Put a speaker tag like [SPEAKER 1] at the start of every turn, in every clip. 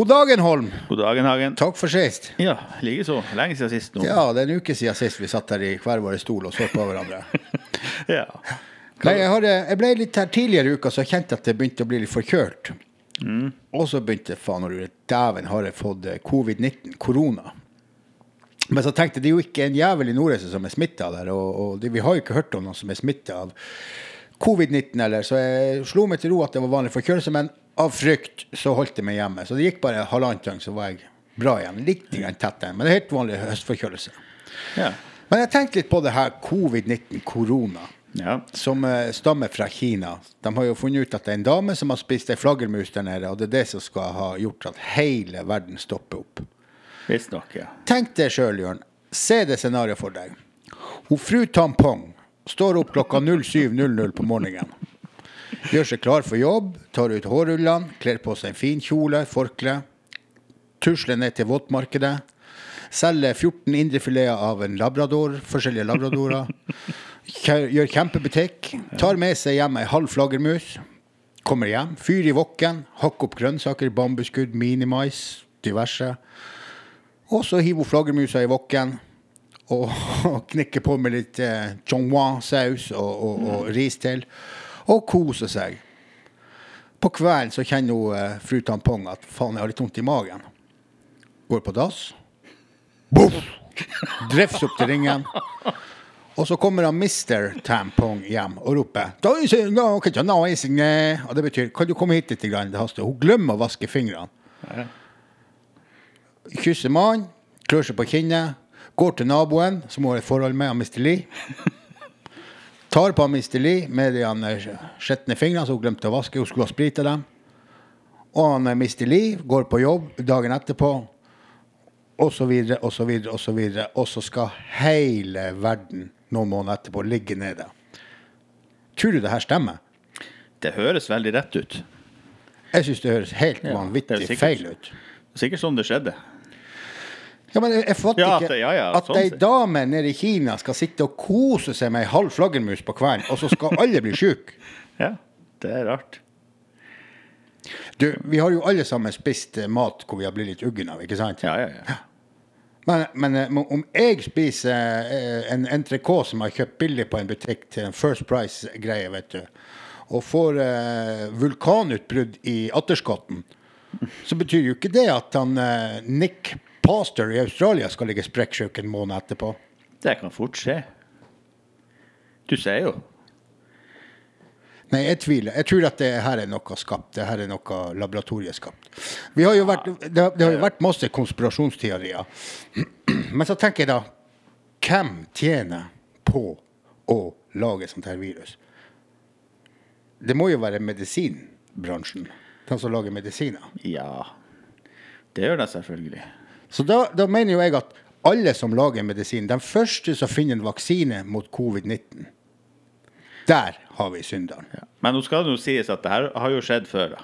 [SPEAKER 1] God dagen, Holm.
[SPEAKER 2] God dagen, Hagen.
[SPEAKER 1] Takk for sist.
[SPEAKER 2] Ja, likeså. Lenge siden sist nå.
[SPEAKER 1] Ja, det er en uke siden sist vi satt her i hver vår stol og så på hverandre.
[SPEAKER 2] Ja.
[SPEAKER 1] Nei, jeg, hadde, jeg ble litt her tidligere i uka, så jeg kjente at det begynte å bli litt forkjølt. Og så begynte faen og lure. Dæven, har jeg fått eh, covid-19, korona. Men så tenkte jeg, det er jo ikke en jævel i Nordreisa som er smitta der, og, og det, vi har jo ikke hørt om noen som er smitta av covid-19 eller, så jeg slo meg til ro at det var vanlig forkjølelse, men av frykt så holdt jeg meg hjemme. Så det gikk bare halvannet døgn, så var jeg bra igjen. Litt grann tett igjen, men det er helt vanlig høstforkjølelse.
[SPEAKER 2] Ja.
[SPEAKER 1] Men jeg tenkte litt på det her covid-19, korona
[SPEAKER 2] ja.
[SPEAKER 1] som uh, stammer fra Kina. De har jo funnet ut at det er en dame som har spist ei flaggermus der nede, og det er det som skal ha gjort at hele verden stopper opp.
[SPEAKER 2] Visstnok, ja.
[SPEAKER 1] Tenk deg sjøl, Jørn. Se det scenarioet for deg. Hun fru Tampong står opp klokka 07.00 på morgenen. Gjør seg klar for jobb, tar ut hårrullene, kler på seg en fin kjole, forkle. Tusler ned til våtmarkedet. Selger 14 indrefileter av en labrador, forskjellige labradorer. Gjør kjempebutikk. Tar med seg hjem ei halv flaggermus. Kommer hjem, fyr i wokken, hakker opp grønnsaker, bambusskudd, minimais, diverse. Og så hiver hun flaggermusa i wokken og, og knikker på med litt eh, chongwa-saus og, og, og ris til. Og koser seg. På kvelden så kjenner hun eh, fru Tampong at faen, jeg har litt vondt i magen. Går på dass. Boff! Drefs opp til ringen. Og så kommer han Mr. Tampong hjem og roper «Da er Og det betyr kan du komme hit litt, grann, det haster. Hun glemmer å vaske fingrene kysser mannen, klør seg på kinnet, går til naboen, som hun har et forhold med, han Mr. Lee. Tar på Mr. Lee med de eh, fingrene som hun glemte å vaske. Hun skulle ha sprita dem. Og han eh, Mr. Lee går på jobb dagen etterpå, og så videre, og så videre, og så videre. Og så skal hele verden noen måneder etterpå ligge nede. Tror du det her stemmer?
[SPEAKER 2] Det høres veldig rett ut.
[SPEAKER 1] Jeg syns det høres helt
[SPEAKER 2] Ja, er
[SPEAKER 1] vanvittig
[SPEAKER 2] sikkert.
[SPEAKER 1] feil ut.
[SPEAKER 2] Sikkert sånn det skjedde.
[SPEAKER 1] Ja, men jeg, fatter
[SPEAKER 2] Ja,
[SPEAKER 1] ikke
[SPEAKER 2] ja, ja,
[SPEAKER 1] at
[SPEAKER 2] sånn
[SPEAKER 1] ei dame nede i Kina skal sitte og kose seg med ei halv flaggermus på kvelden, og så skal alle bli sjuke.
[SPEAKER 2] Ja, det er rart.
[SPEAKER 1] Du, vi har jo alle sammen spist eh, mat hvor vi har blitt litt uggen av, ikke sant?
[SPEAKER 2] Ja, ja, ja.
[SPEAKER 1] Men, men eh, om jeg spiser eh, en entrecôte som jeg har kjøpt billig på en butikk til en First Price-greie, vet du, og får eh, vulkanutbrudd i atterskotten, så betyr jo ikke det at han eh, Nick Pastor i Australia skal ligge sprekksjuk en måned etterpå.
[SPEAKER 2] Det kan fort skje. Du sier jo.
[SPEAKER 1] Nei, jeg tviler. Jeg tror at det her er noe skapt. Det her er noe laboratorieskapt. Vi har jo vært, det, har, det har jo vært masse konspirasjonsteorier. Men så tenker jeg da Hvem tjener på å lage sånt her virus? Det må jo være medisinbransjen. De som lager medisiner.
[SPEAKER 2] Ja. Det gjør det selvfølgelig.
[SPEAKER 1] Så da, da mener jo jeg at alle som lager medisin, den første som finner en vaksine mot covid-19, der har vi synderen.
[SPEAKER 2] Ja. Men nå skal det jo sies at det her har jo skjedd før. da.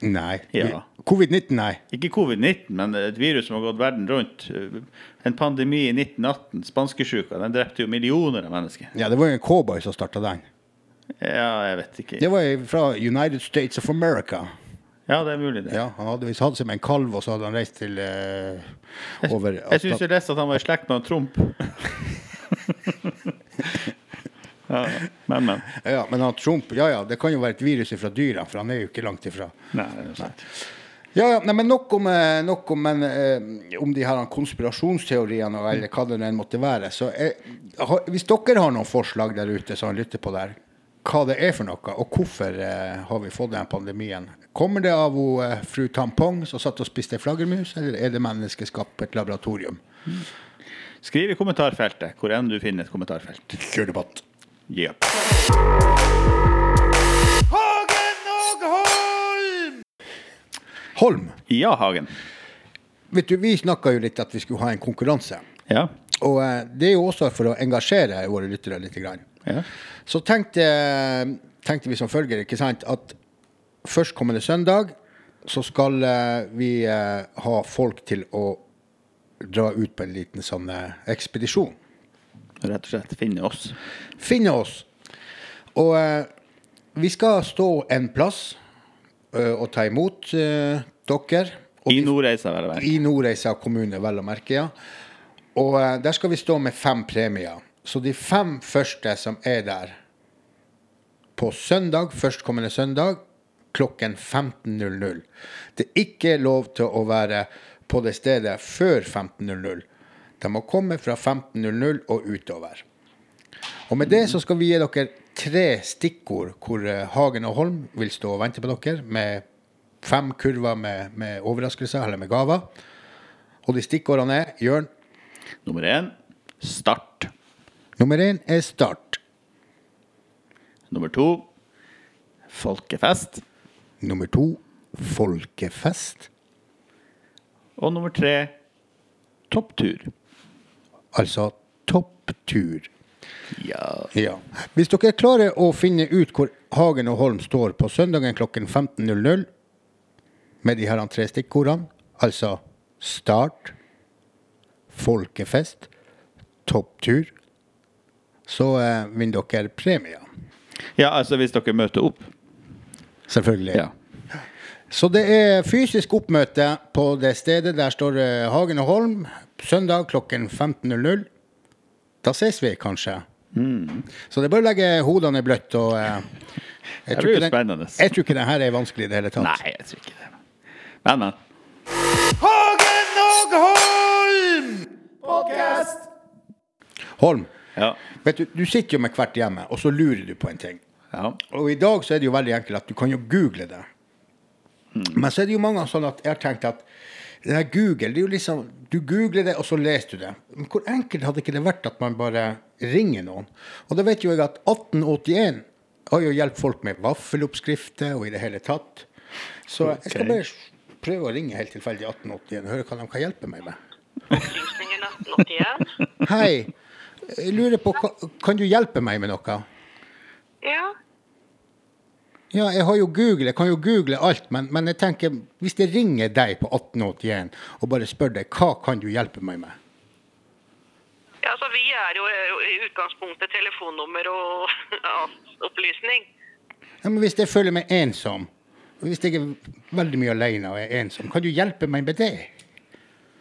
[SPEAKER 1] Nei.
[SPEAKER 2] Ja.
[SPEAKER 1] Covid-19, nei.
[SPEAKER 2] Ikke covid-19, men et virus som har gått verden rundt. En pandemi i 1918, spanskesjuka, den drepte jo millioner av mennesker.
[SPEAKER 1] Ja, det var jo en cowboy som starta den.
[SPEAKER 2] Ja, jeg vet ikke.
[SPEAKER 1] Det var fra United States of America.
[SPEAKER 2] Ja, det er mulig, det.
[SPEAKER 1] Ja, Han hadde visst hatt seg med en kalv, og så hadde han reist til eh, over
[SPEAKER 2] Jeg syns jeg leste at han var i slekt med en Trump. ja, men, men.
[SPEAKER 1] Ja, men han Trump Ja ja, det kan jo være et virus fra dyra, for han er jo ikke langt ifra.
[SPEAKER 2] Nei, det er sant.
[SPEAKER 1] Ja, ja, nei, men nok om, eh, nok om, men, eh, om de her konspirasjonsteoriene, eller hva det nå måtte være. Så eh, hvis dere har noen forslag der ute som lytter på der, hva det er for noe, og hvorfor eh, har vi fått den pandemien? Kommer det av hun, eh, fru Tampong som satt og spiste flaggermus, eller er det menneskeskapt laboratorium?
[SPEAKER 2] Skriv i kommentarfeltet hvor enn du finner et kommentarfelt.
[SPEAKER 1] Kjør debatt.
[SPEAKER 2] og
[SPEAKER 1] Holm,
[SPEAKER 2] ja, Hagen.
[SPEAKER 1] vet du, vi snakka jo litt at vi skulle ha en konkurranse.
[SPEAKER 2] Ja.
[SPEAKER 1] Og eh, det er jo også for å engasjere våre lyttere litt. Grann.
[SPEAKER 2] Ja.
[SPEAKER 1] Så tenkte, tenkte vi som følger, ikke sant, at førstkommende søndag så skal eh, vi eh, ha folk til å dra ut på en liten sånn eh, ekspedisjon.
[SPEAKER 2] Rett og slett finne oss.
[SPEAKER 1] Finne oss. Og vi skal stå en plass og ta imot dere.
[SPEAKER 2] I Nordreisa, vel å merke.
[SPEAKER 1] I Nordreisa kommune, vel å merke, ja. Og der skal vi stå med fem premier. Så de fem første som er der på søndag, førstkommende søndag, klokken 15.00. Det er ikke lov til å være på det stedet før 15.00. De må komme fra 15.00 og utover. Og med det så skal vi gi dere tre stikkord hvor eh, Hagen og Holm vil stå og vente på dere med fem kurver med, med overraskelser eller med gaver. Og de stikkordene er Jørn.
[SPEAKER 2] Nummer én start.
[SPEAKER 1] Nummer én er start.
[SPEAKER 2] Nummer to folkefest.
[SPEAKER 1] Nummer to folkefest.
[SPEAKER 2] Og nummer tre topptur.
[SPEAKER 1] Altså topptur.
[SPEAKER 2] Ja.
[SPEAKER 1] Ja. Hvis dere klarer å finne ut hvor Hagen og Holm står på søndagen klokken 15.00 med de her tre stikkordene, altså start, folkefest, topptur, så eh, vinner dere premier.
[SPEAKER 2] ja, altså hvis dere møter opp.
[SPEAKER 1] Selvfølgelig.
[SPEAKER 2] Ja.
[SPEAKER 1] Så det er fysisk oppmøte på det stedet. Der står eh, Hagen og Holm søndag klokken 15.00. Da ses vi kanskje. Så det er bare å legge hodene i bløtt. Og, eh, jeg,
[SPEAKER 2] Det
[SPEAKER 1] tror
[SPEAKER 2] jo
[SPEAKER 1] den- jeg tror ikke det her er vanskelig i det hele tatt.
[SPEAKER 2] Nei, jeg tror ikke det. Men, men.
[SPEAKER 1] Hagen og Holm! Holm,
[SPEAKER 2] Ja.
[SPEAKER 1] vet du, du sitter jo med hvert hjemme, og så lurer du på en ting.
[SPEAKER 2] ja.
[SPEAKER 1] Og i dag så er det jo veldig enkelt at du kan jo google det. Men så er det jo mange sånn at jeg har tenkt at det der Google, det er jo liksom Du googler det, og så leser du det. Men hvor enkelt hadde ikke det vært at man bare ringer noen? Og da vet jo jeg at 1881 har jo hjulpet folk med vaffeloppskrifter og i det hele tatt. Så jeg skal bare prøve å ringe helt tilfeldig 1881 og høre hva de kan hjelpe meg med.
[SPEAKER 3] Opplysninger 1981.
[SPEAKER 1] Hei, jeg lurer på, kan du hjelpe meg med noe?
[SPEAKER 3] Ja.
[SPEAKER 1] Ja, jeg har jo Google, jeg kan jo google alt, men, men jeg tenker, hvis jeg ringer deg på 1881 og bare spør deg, hva kan du hjelpe meg med?
[SPEAKER 3] ja, altså vi er jo eh, i utgangspunktet telefonnummer og ja, opplysning.
[SPEAKER 1] Ja, men hvis jeg føler meg ensom, hvis jeg er veldig mye alene og er ensom, kan du hjelpe meg med det?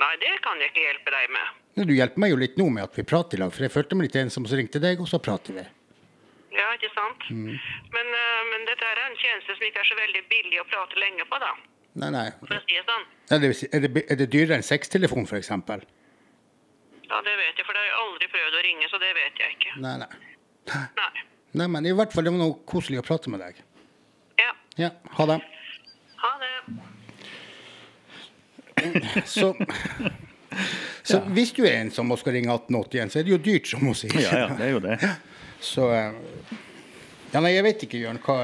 [SPEAKER 3] Nei, det kan jeg ikke hjelpe deg med.
[SPEAKER 1] Du hjelper meg jo litt nå med at vi prater i lag, for jeg følte meg litt ensom, så ringte deg, og så prater vi.
[SPEAKER 3] Ja, ikke sant? Men, eh, men dette er en tjeneste som ikke er så veldig billig å prate lenge på, da.
[SPEAKER 1] Nei, nei.
[SPEAKER 3] For å si det sånn.
[SPEAKER 1] Er det Er det, er det dyrere enn sextelefon, eksempel?
[SPEAKER 3] Ja, det vet jeg, for det har jeg aldri prøvd å ringe, så det vet jeg ikke.
[SPEAKER 1] Nei, nei.
[SPEAKER 3] Nei.
[SPEAKER 1] Nei, men i hvert fall, det var noe koselig å prate med deg.
[SPEAKER 3] Ja.
[SPEAKER 1] Ja, ha det.
[SPEAKER 3] Ha det.
[SPEAKER 1] Så, så hvis du er ensom og skal ringe 1881, så er det jo dyrt, som hun sier.
[SPEAKER 2] Ja, ja, det er jo det.
[SPEAKER 1] Så eh, Ja, nei, jeg vet ikke, Jørn, hva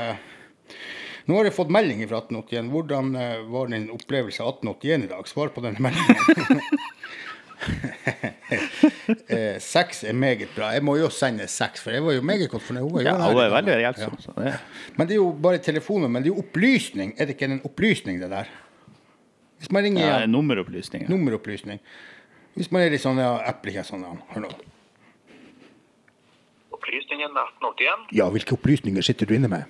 [SPEAKER 1] Nå har jeg fått melding fra 1881. Hvordan eh, var din opplevelse av 1881 i dag? Svar på denne meldingen. Eh, Seks er meget bra. Jeg må jo sende seks, for jeg var jo meget godt fornøyd. Hun
[SPEAKER 2] Ja, hun er veldig hjelpsom. Ja.
[SPEAKER 1] Men det er jo bare telefoner, Men det er jo opplysning. Er det ikke en opplysning, det der? Hvis man ringer
[SPEAKER 2] Ja,
[SPEAKER 1] Nummeropplysning.
[SPEAKER 2] nummeropplysninger.
[SPEAKER 1] Nummeropplysning. Hvis man er litt sånn ja, eplekjær sånn ja, Hør nå.
[SPEAKER 4] Opplysningen 1881.
[SPEAKER 1] Ja, hvilke opplysninger sitter du inne med?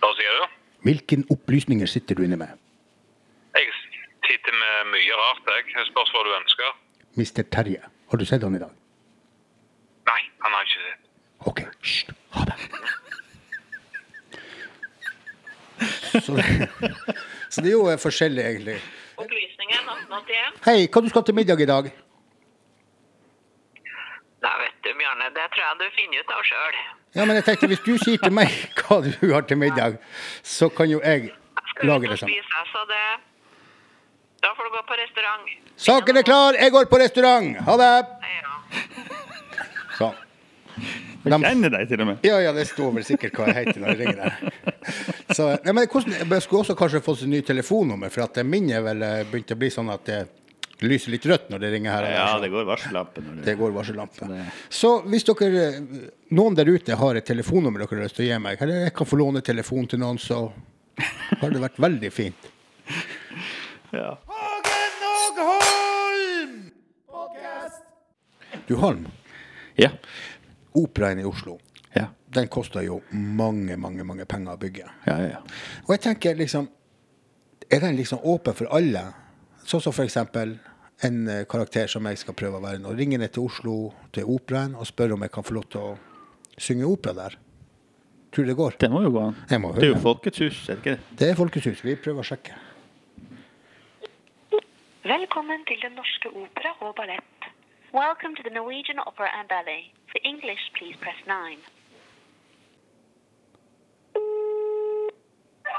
[SPEAKER 4] Hva sier du?
[SPEAKER 1] Hvilke opplysninger sitter du inne med?
[SPEAKER 4] Jeg sitter med mye rart, jeg. Spørs hva du ønsker.
[SPEAKER 1] Mr. Terje. Har du sett han i dag?
[SPEAKER 4] Nei, han har ikke sett.
[SPEAKER 1] OK, hysj. Ha det. Så det, så det er jo eh, forskjellig, egentlig.
[SPEAKER 3] Opplysningen 1881.
[SPEAKER 1] Hei, hva du skal til middag i dag?
[SPEAKER 3] Nei, vet du, Bjarne, det tror jeg du finner ut av sjøl.
[SPEAKER 1] Ja, men jeg tenkte, Hvis du sier til meg hva du har til middag, så kan jo jeg lage det sammen.
[SPEAKER 3] spise, så det Da får du gå på restaurant.
[SPEAKER 1] Saken er klar, jeg går på restaurant! Ha det!
[SPEAKER 3] Ja.
[SPEAKER 1] Sånn.
[SPEAKER 2] Jeg kjenner deg til og med.
[SPEAKER 1] Ja, ja, det står vel sikkert hva jeg heter når jeg ringer deg. Så, ja, men hvordan, jeg skulle også kanskje fått et nytt telefonnummer, for at min er vel eh, begynt å bli sånn at det lyser litt rødt når det ringer her.
[SPEAKER 2] Ja, det går varsellampe når
[SPEAKER 1] det
[SPEAKER 2] det
[SPEAKER 1] går varsellampe.
[SPEAKER 2] det-
[SPEAKER 1] Så hvis dere, eh, noen der ute har et telefonnummer dere har lyst til å gi meg, eller jeg kan få låne telefon til noen, så har det vært veldig fint.
[SPEAKER 2] Ja.
[SPEAKER 1] Du, Holm,
[SPEAKER 2] Ja.
[SPEAKER 1] Operaen i Oslo,
[SPEAKER 2] Ja.
[SPEAKER 1] den koster jo mange, mange, mange penger å bygge.
[SPEAKER 2] Ja, ja, ja.
[SPEAKER 1] Og jeg tenker liksom er den liksom åpen for alle? Sånn som eksempel en eh, karakter som jeg skal prøve å være nå. Ringer ned til Oslo, til operaen, og spør om jeg kan få lov til å synge opera der. Tror det går?
[SPEAKER 2] Det må jo gå an. Det er jo. Folkets hus, er det ikke det?
[SPEAKER 1] Det er Folkets hus. Vi prøver å sjekke.
[SPEAKER 5] Velkommen til Den norske opera og ballett. Welcome to the Norwegian Opera and Ballet. For English, please press 9.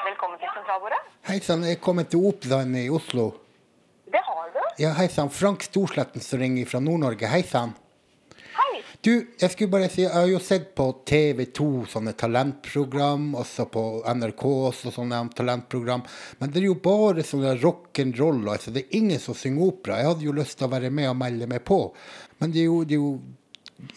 [SPEAKER 6] Velkommen til sentralbordet.
[SPEAKER 1] Hei sann, jeg er kommet til operaen i Oslo.
[SPEAKER 6] Det har du.
[SPEAKER 1] Ja, hei sann. Frank Storsletten som ringer fra Nord-Norge. Hei sann.
[SPEAKER 6] Hei.
[SPEAKER 1] Du, jeg skulle bare si, jeg har jo sett på TV2 sånne talentprogram, også på NRK også sånne talentprogram, men det er jo bare sånne rock'n'roll, altså det er ingen som synger opera. Jeg hadde jo lyst til å være med og melde meg på, men det er jo, det er jo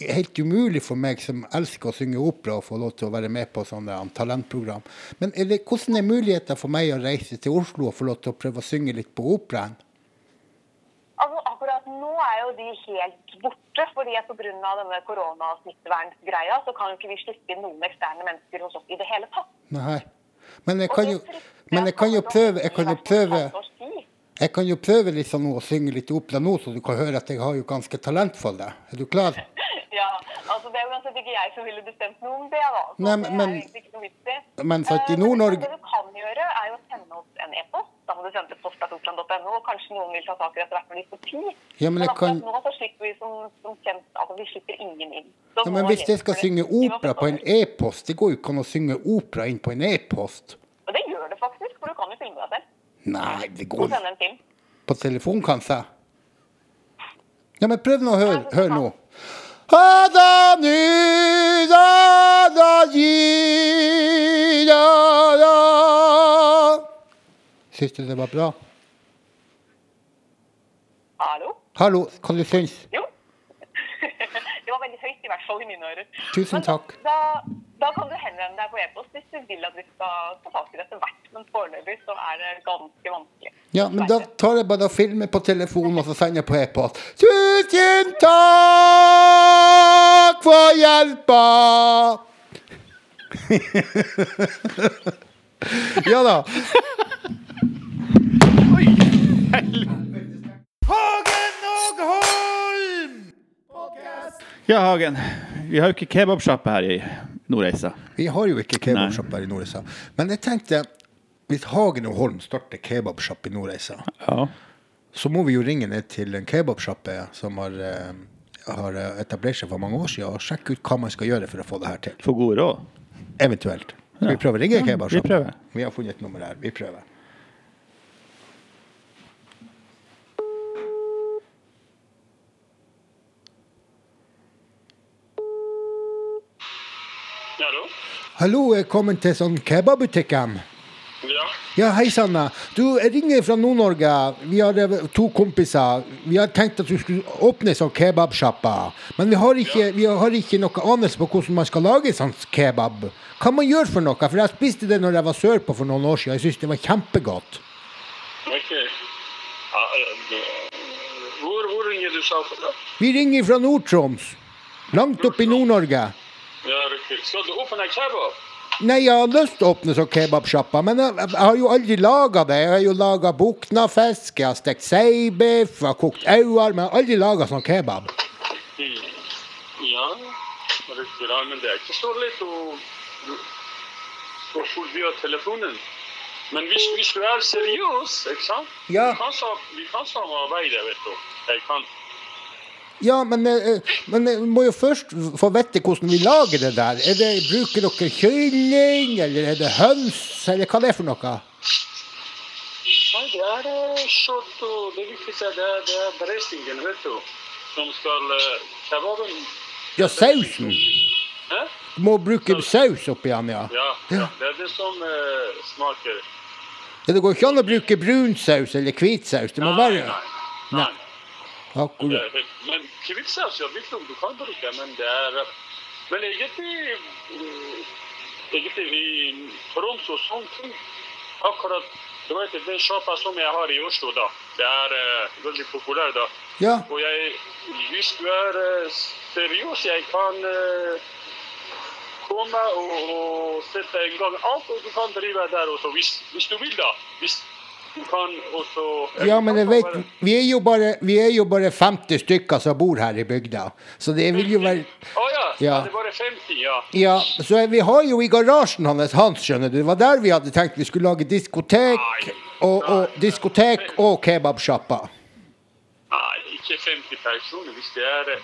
[SPEAKER 1] helt umulig for meg som elsker å synge opera, å få lov til å være med på sånne um, talentprogram. Men er det, hvordan er muligheten for meg å reise til Oslo og få lov til å prøve å synge litt på operaen?
[SPEAKER 6] Altså, akkurat nå er jo de helt borte, fordi pga. denne koronasmitteverngreia så kan jo ikke vi slippe inn noen eksterne mennesker hos oss i det hele tatt.
[SPEAKER 1] Nei. Men jeg kan jo, men jeg kan jo prøve, jeg kan jo prøve. Jeg kan jo prøve liksom nå å synge litt opera nå, så du kan høre at jeg har jo ganske talent for det. Er du klar?
[SPEAKER 6] Ja, altså Det er uansett ikke jeg som ville bestemt noe om det, da. Så
[SPEAKER 1] Nei,
[SPEAKER 6] det
[SPEAKER 1] men-
[SPEAKER 6] er egentlig ikke noe vits.
[SPEAKER 1] Men at i
[SPEAKER 6] Eh,
[SPEAKER 1] Nord-Norge
[SPEAKER 6] Det du kan gjøre, er jo å sende oss en e-post. Da må du sende til post.operaen.no, og kanskje noen vil ta tak i det etter hvert når de får tid.
[SPEAKER 1] Ja, men men
[SPEAKER 6] akkurat
[SPEAKER 1] kan-
[SPEAKER 6] nå så slipper vi som, som kjent Altså, vi slipper ingen inn.
[SPEAKER 1] Ja, Men hvis jeg skal synge opera på en e-post Det går jo ikke an å synge opera inn på en e-post.
[SPEAKER 6] Og det gjør det faktisk, for du kan jo filme deg selv.
[SPEAKER 1] Nei, det går. På telefon, kanskje? Ja, men prøv nå å høre. Hør nå. Hada nu, da. Syns du det var bra?
[SPEAKER 6] Hallo?
[SPEAKER 1] Hallo, hva du syns
[SPEAKER 6] Jo. det var veldig høyt, i hvert fall i mine ører.
[SPEAKER 1] Tusen
[SPEAKER 6] Men
[SPEAKER 1] takk.
[SPEAKER 6] Da, da kan du henvende deg på e-post hvis du vil at vi skal ta tak i det etter hvert. Men foreløpig så er det ganske vanskelig.
[SPEAKER 1] Ja, men da tar jeg bare og filmer på telefonen og så sender jeg på e-post. Tusen takk for hjelpa! ja da. Oi, Hagen og Holm!
[SPEAKER 2] Ja, Hagen. Vi har jo ikke kebabsjappe her i Nordreisa.
[SPEAKER 1] Vi har jo ikke kebabsjapp her i Nordreisa. Men jeg tenkte, hvis Hagen og Holm starter kebabsjapp i Nordreisa,
[SPEAKER 2] Ja.
[SPEAKER 1] så må vi jo ringe ned til en kebabsjappe som har, eh, har eh, etablert seg for mange år siden, og sjekke ut hva man skal gjøre for å få det her til.
[SPEAKER 2] For gode råd.
[SPEAKER 1] Eventuelt. Skal vi prøve å ringe
[SPEAKER 2] Ja,
[SPEAKER 1] kebabsjappa?
[SPEAKER 2] vi prøver.
[SPEAKER 1] Vi har funnet et nummer her. Vi prøver.
[SPEAKER 4] Hallo?
[SPEAKER 1] Hallo, jeg kommer til sånn kebabbutikken.
[SPEAKER 4] Ja.
[SPEAKER 1] Ja, hei sann. Du, jeg ringer fra Nord-Norge. Vi har eh, to kompiser. Vi har tenkt at du skulle åpne sånn kebabsjappa. Men vi har, ikke, vi har ikke noe anelse på hvordan man skal lage sånn kebab. Hva man gjør for noe? For jeg spiste det når jeg var sørpå for noen år siden. Jeg syns det var kjempegodt.
[SPEAKER 4] Ok. Eh, hvor, hvor ringer du fra?
[SPEAKER 1] Vi ringer fra Nord-Troms. Langt opp i Nord-Norge.
[SPEAKER 4] Skal du åpne kebab?
[SPEAKER 1] Nei, jeg har lyst til å åpne sånn kebabsjappa, men jeg, jeg har jo aldri laga det. Jeg har jo laga buknafisk, jeg har stekt seibiff, jeg har kokt auer, men jeg har aldri laga sånn kebab.
[SPEAKER 4] Mm. Ja, riktig. Ja, men det er ikke så lett å fort via telefonen. Men hvis, hvis du er seriøs, ikke sant?
[SPEAKER 1] Ja.
[SPEAKER 4] Vi kan samarbeide, vet du. Jeg kan.
[SPEAKER 1] Ja, men, eh, men jeg må jo først få vite hvordan vi lager det der. Er det, bruker dere kylling, eller er det høns, eller hva det er for noe?
[SPEAKER 4] Nei, det er eh, kjøtt og det viktigste er det, er dressingen, vet du. Som skal eh, Kebaben
[SPEAKER 1] Ja, sausen.
[SPEAKER 4] Hæ?
[SPEAKER 1] Du må bruke saus oppi den, ja.
[SPEAKER 4] Ja,
[SPEAKER 1] Ja.
[SPEAKER 4] det er det som eh, smaker.
[SPEAKER 1] Ja, Det går ikke an å bruke brun saus eller hvit saus. Det må være
[SPEAKER 4] nei.
[SPEAKER 1] Nei.
[SPEAKER 4] Nei. Det
[SPEAKER 1] akkurat.
[SPEAKER 4] er helt- Men hvitsaus, ja, vet du, du kan bruke, men det er Men egentlig i Tromsø og sånne ting Akkurat vet, den sjappa som jeg har i Oslo, da, det er eh, veldig populær, da.
[SPEAKER 1] Ja,
[SPEAKER 4] Og jeg, hvis du er eh, seriøs, jeg kan eh, komme og, og sette en gang alt, og du kan drive der også, hvis, hvis du vil, da. Hvis, kan også
[SPEAKER 1] Ja, men jeg vet, vi er jo bare, vi er jo bare 50 stykker som bor her i bygda. Så det vil jo være
[SPEAKER 4] Å oh,
[SPEAKER 1] Ja.
[SPEAKER 4] ja. det er bare 50, ja.
[SPEAKER 1] Ja, så vi har jo i garasjen hans, Hans, skjønner du. Det var der vi hadde tenkt vi skulle lage diskotek og, og, diskotek og kebabsjappa.
[SPEAKER 4] Nei, ikke 50 personer. Hvis det er,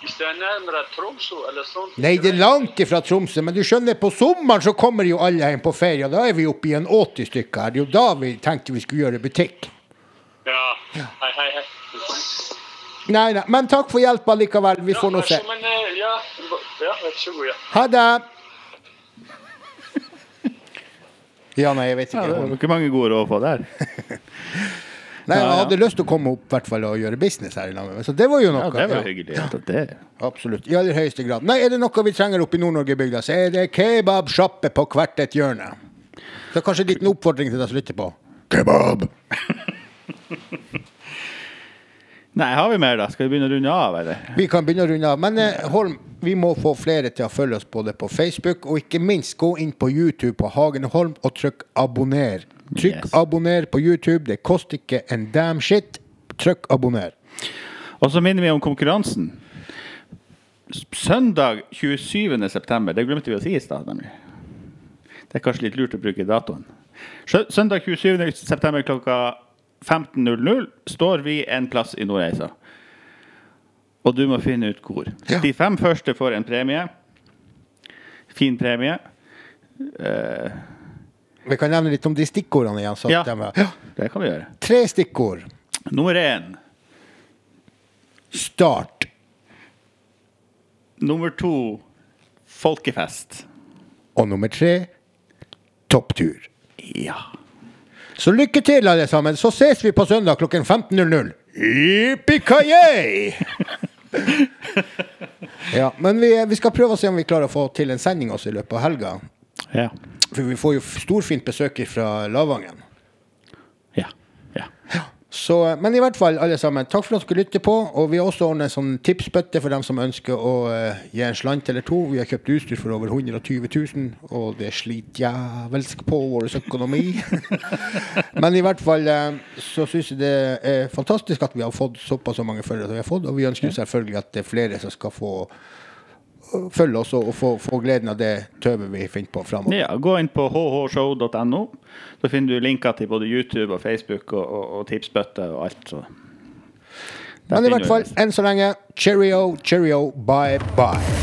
[SPEAKER 4] hvis det er nærmere Tromsø eller sånt.
[SPEAKER 1] Nei, det er langt ifra Tromsø, men du skjønner, på sommeren så kommer jo alle hjem på ferie, og da er vi oppe i en 80 stykker her. Det er jo da vi tenkte vi skulle gjøre butikk.
[SPEAKER 4] Ja. Hei, hei, hei.
[SPEAKER 1] Nei, nei, men takk for hjelpa likevel. Vi får nå se.
[SPEAKER 4] Men, eh, ja, ja, vær så god, ja.
[SPEAKER 1] Ha det! Ja, nei, jeg vet ikke.
[SPEAKER 2] Ja, det var ikke mange gode råd å få der.
[SPEAKER 1] Nei, jeg
[SPEAKER 2] Ja, ja.
[SPEAKER 1] hadde lyst til å komme opp hvert fall og gjøre business her i landet. Så det var jo noe.
[SPEAKER 2] Ja, det var hyggelig. Ja. Det.
[SPEAKER 1] Absolutt. I aller høyeste grad. Nei, er det noe vi trenger oppe i Nord-Norge-bygda, så er det kebabsjappe på hvert et hjørne. Så kanskje en liten oppfordring til deg som lytter på. Kebab!
[SPEAKER 2] Nei, har vi mer, da? Skal vi begynne å runde av, eller?
[SPEAKER 1] Vi kan begynne å runde av. Men eh, Holm, vi må få flere til å følge oss både på Facebook, og ikke minst gå inn på YouTube på Hagen Holm og trykk abonner. Trykk
[SPEAKER 2] Yes.
[SPEAKER 1] abonner på YouTube. Det koster ikke en damn shit. Trykk abonner.
[SPEAKER 2] Og så minner vi om konkurransen. Søndag 27. september. Det glemte vi å si i stad, nemlig. Det er kanskje litt lurt å bruke datoen. Søndag 27. september klokka 15.00 står vi en plass i Nordreisa. Og du må finne ut hvor.
[SPEAKER 1] Ja.
[SPEAKER 2] De fem første får en premie. Fin premie.
[SPEAKER 1] Vi kan nevne litt om de stikkordene igjen. Så
[SPEAKER 2] Ja.
[SPEAKER 1] de ja.
[SPEAKER 2] Det kan vi gjøre.
[SPEAKER 1] Tre stikkord.
[SPEAKER 2] Nummer én.
[SPEAKER 1] Start.
[SPEAKER 2] Nummer to. Folkefest.
[SPEAKER 1] Og nummer tre topptur.
[SPEAKER 2] Ja.
[SPEAKER 1] Så lykke til, alle sammen. Så ses vi på søndag klokken 15.00. Yippee-ki-yay! ja, men vi, vi skal prøve å se om vi klarer å få til en sending også i løpet av helga.
[SPEAKER 2] Ja.
[SPEAKER 1] For vi får jo storfint besøk fra Lavangen.
[SPEAKER 2] Ja. ja.
[SPEAKER 1] Så, men i hvert fall, alle sammen, takk for at dere lytter på. Og vi har også ordnet en sånn tipsbøtte for dem som ønsker å uh, gi en slant eller to. Vi har kjøpt utstyr for over 120 000, og det sliter jævelsk på vår økonomi. men i hvert fall uh, så syns jeg det er fantastisk at vi har fått såpass mange følgere som vi har fått. Og vi ønsker selvfølgelig at det er flere som skal få følge oss og få, få gleden av det tøvet vi finner på framover.
[SPEAKER 2] Ja, gå inn på hhshow.no. Så finner du linker til både YouTube og Facebook og, og, og tipsbøtter og alt. Så.
[SPEAKER 1] Men i hvert fall, enn så lenge, cheerio, cheerio, bye, bye.